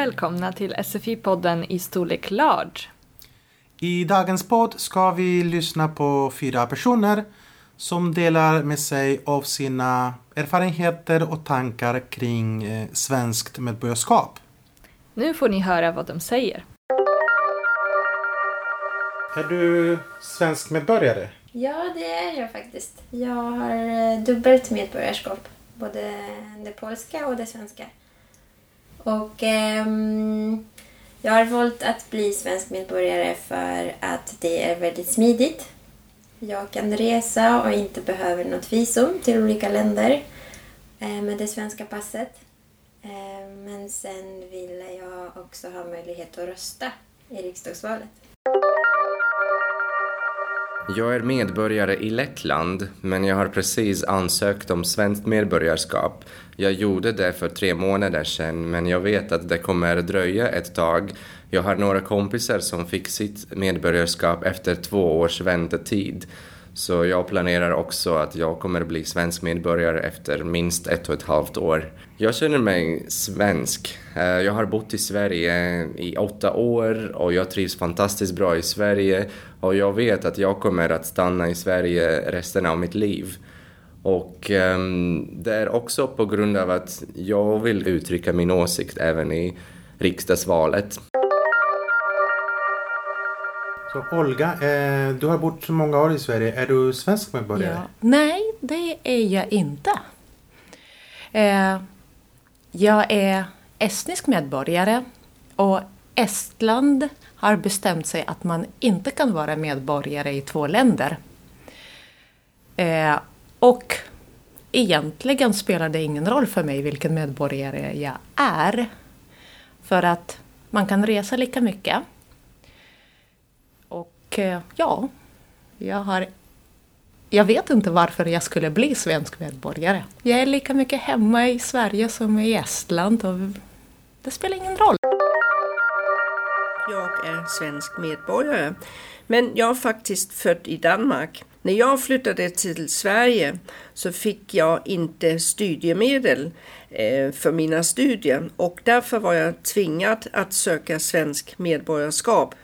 välkomna till SFI-podden i storlek large. I dagens podd ska vi lyssna på fyra personer som delar med sig av sina erfarenheter och tankar kring eh, svenskt medborgarskap. Nu får ni höra vad de säger. Är du svensk medborgare? Ja, det är jag faktiskt. Jag har eh, dubbelt medborgarskap. Både det polska och det svenska. Och ehm, jag har valt att bli svensk medborgare för att det är väldigt smidigt. Jag kan resa och inte behöver något visum till olika länder eh, med det svenska passet. Eh, men sen ville jag också ha möjlighet att rösta i riksdagsvalet. Jag är medborgare i Lettland, men jag har precis ansökt om svenskt medborgarskap. Jag gjorde det för tre månader sedan, men jag vet att det kommer dröja ett tag. Jag har några kompisar som fick sitt medborgarskap efter två års väntetid. Så jag planerar också att jag kommer bli svensk medborgare efter minst ett och ett halvt år. Jag känner mig svensk. Eh, jag har bott i Sverige i åtta år och jag trivs fantastiskt bra i Sverige och jag vet att jag kommer att stanna i Sverige resten av mitt liv. Och um, det är också på grund av att jag vill uttrycka min åsikt även i riksdagsvalet. Så Olga, eh, du har bott många år i Sverige. Är du svensk medborgare? Ja. Nej, det är jag inte. Eh, jag är estnisk medborgare och Estland har bestämt sig att man inte kan vara medborgare i två länder. Eh, och egentligen spelar det ingen roll för mig vilken medborgare jag är. För att man kan resa lika mycket. Och eh, ja, jag har... Jag vet inte varför jag skulle bli svensk medborgare. Jag är lika mycket hemma i Sverige som i Estland och det spelar ingen roll. Jag är svensk medborgare, men jag är faktiskt född i Danmark. När jag flyttade till Sverige så fick jag inte studiemedel eh, för mina studier och därför var jag tvingad att söka svensk medborgarskap.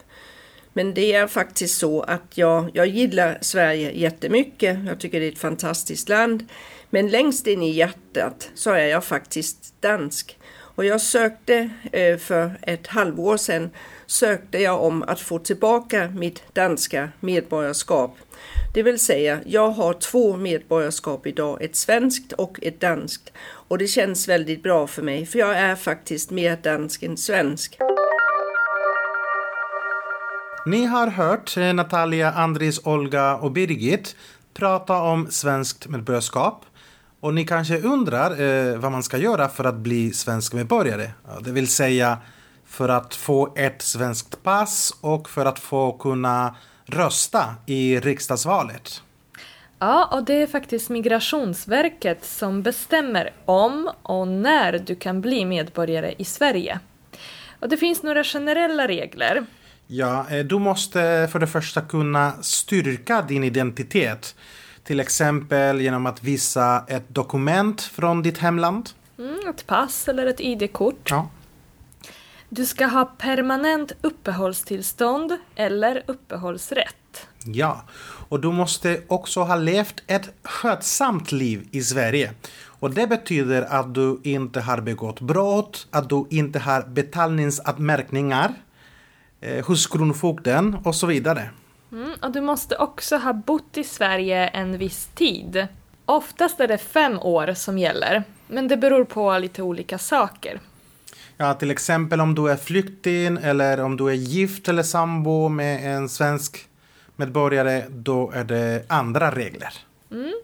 Men det är faktiskt så att jag, jag gillar Sverige jättemycket. Jag tycker det är ett fantastiskt land. Men längst in i hjärtat så är jag faktiskt dansk. Och jag sökte eh, för ett halvår sedan sökte jag om att få tillbaka mitt danska medborgarskap. Det vill säga, jag har två medborgarskap idag, ett svenskt och ett danskt. Och det känns väldigt bra för mig, för jag är faktiskt mer dansk än svensk. Ni har hört Natalia, Andris, Olga och Birgit prata om svenskt medborgarskap. Och ni kanske undrar eh, vad man ska göra för att bli svensk medborgare. Det vill säga för att få ett svenskt pass och för att få kunna rösta i riksdagsvalet. Ja, och det är faktiskt Migrationsverket som bestämmer om och när du kan bli medborgare i Sverige. Och det finns några generella regler. Ja, eh, du måste för det första kunna styrka din identitet. Till exempel genom att visa ett dokument från ditt hemland. Mm, ett pass eller ett ID-kort. Ja. Du ska ha permanent uppehållstillstånd eller uppehållsrätt. Ja, och du måste också ha levt ett skötsamt liv i Sverige. Och det betyder att du inte har begått brott, att du inte har betalningsanmärkningar hos Kronofogden och så vidare. Mm, och du måste också ha bott i Sverige en viss tid. Oftast är det fem år som gäller, men det beror på lite olika saker. Ja, till exempel om du är flykting eller om du är gift eller sambo med en svensk medborgare, då är det andra regler. Mm.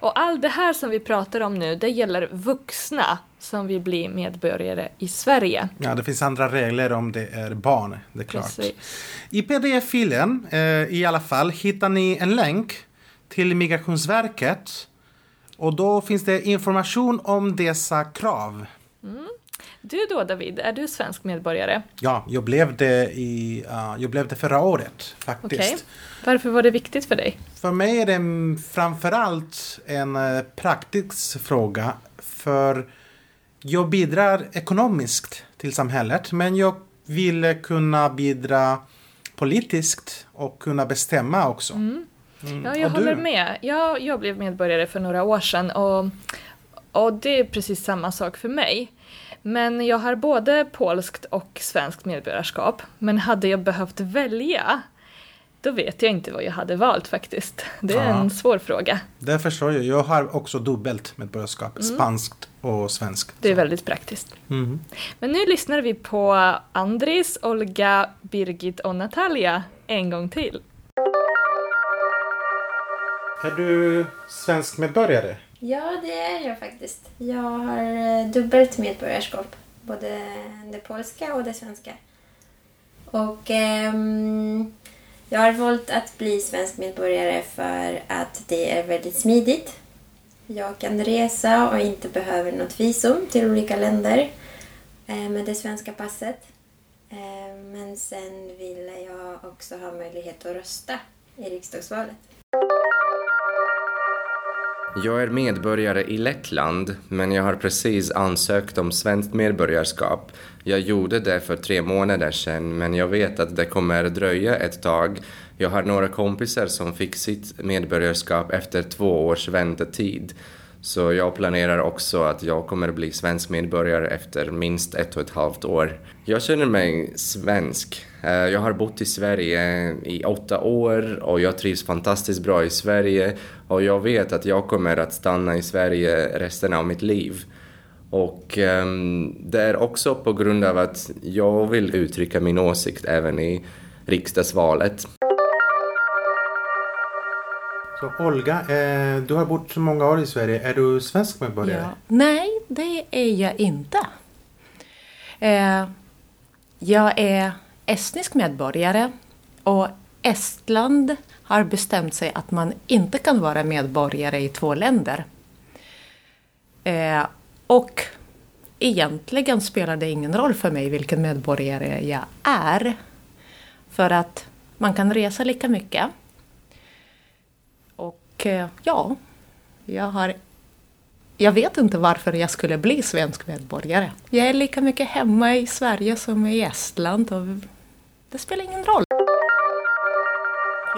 Och allt det här som vi pratar om nu, det gäller vuxna som vill bli medborgare i Sverige. Ja, det finns andra regler om det är barn, det är klart. Precis. I pdf-filen, eh, i alla fall, hittar ni en länk till Migrationsverket. Och då finns det information om dessa krav. Du då David, är du svensk medborgare? Ja, jag blev det, i, uh, jag blev det förra året faktiskt. Okej. Varför var det viktigt för dig? För mig är det framförallt en uh, praktisk fråga. För jag bidrar ekonomiskt till samhället. Men jag ville kunna bidra politiskt och kunna bestämma också. Mm. Ja, jag håller med. Jag, jag blev medborgare för några år sedan och, och det är precis samma sak för mig. Men jag har både polskt och svenskt medborgarskap. Men hade jag behövt välja då vet jag inte vad jag hade valt faktiskt. Det är ja. en svår fråga. Det förstår jag. Jag har också dubbelt medborgarskap, mm. spanskt och svenskt. Det är väldigt praktiskt. Mm. Men nu lyssnar vi på Andris, Olga, Birgit och Natalia en gång till. Är du svensk medborgare? Ja, det är jag faktiskt. Jag har eh, dubbelt medborgarskap. Både det polska och det svenska. Och eh, jag har valt att bli svensk medborgare för att det är väldigt smidigt. Jag kan resa och inte behöver något visum till olika länder eh, med det svenska passet. Eh, men sen ville jag också ha möjlighet att rösta i riksdagsvalet. Jag är medborgare i Lettland, men jag har precis ansökt om svenskt medborgarskap. Jag gjorde det för tre månader sedan, men jag vet att det kommer dröja ett tag. Jag har några kompisar som fick sitt medborgarskap efter två års väntetid. Så jag planerar också att jag kommer bli svensk medborgare efter minst ett och ett halvt år. Jag känner mig svensk. Eh, jag har bott i Sverige i åtta år och jag trivs fantastiskt bra i Sverige och jag vet att jag kommer att stanna i Sverige resten av mitt liv. Och um, det är också på grund av att jag vill uttrycka min åsikt även i riksdagsvalet. Så Olga, eh, du har bott så många år i Sverige. Är du svensk medborgare? Ja. Nej, det är jag inte. Eh, jag är estnisk medborgare och Estland har bestämt sig att man inte kan vara medborgare i två länder. Eh, och egentligen spelar det ingen roll för mig vilken medborgare jag är. För att man kan resa lika mycket. Och eh, ja, jag har jag vet inte varför jag skulle bli svensk medborgare. Jag är lika mycket hemma i Sverige som i Estland och det spelar ingen roll.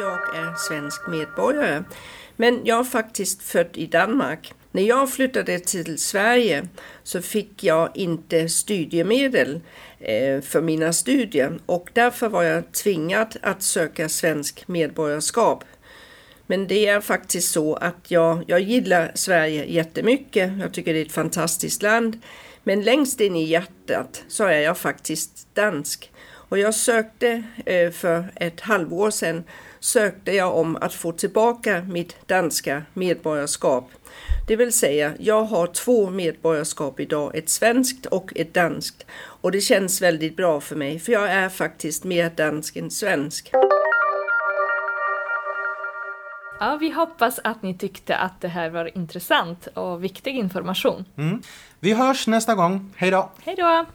Jag är svensk medborgare, men jag är faktiskt född i Danmark. När jag flyttade till Sverige så fick jag inte studiemedel eh, för mina studier och därför var jag tvingad att söka svensk medborgarskap. Men det är faktiskt så att jag, jag gillar Sverige jättemycket. Jag tycker det är ett fantastiskt land. Men längst in i hjärtat så är jag faktiskt dansk. Och jag sökte eh, för ett halvår sedan sökte jag om att få tillbaka mitt danska medborgarskap. Det vill säga, jag har två medborgarskap idag, ett svenskt och ett danskt. Och det känns väldigt bra för mig, för jag är faktiskt mer dansk än svensk. Ja, vi hoppas att ni tyckte att det här var intressant och viktig information. Mm. Vi hörs nästa gång. Hej då! Hej då!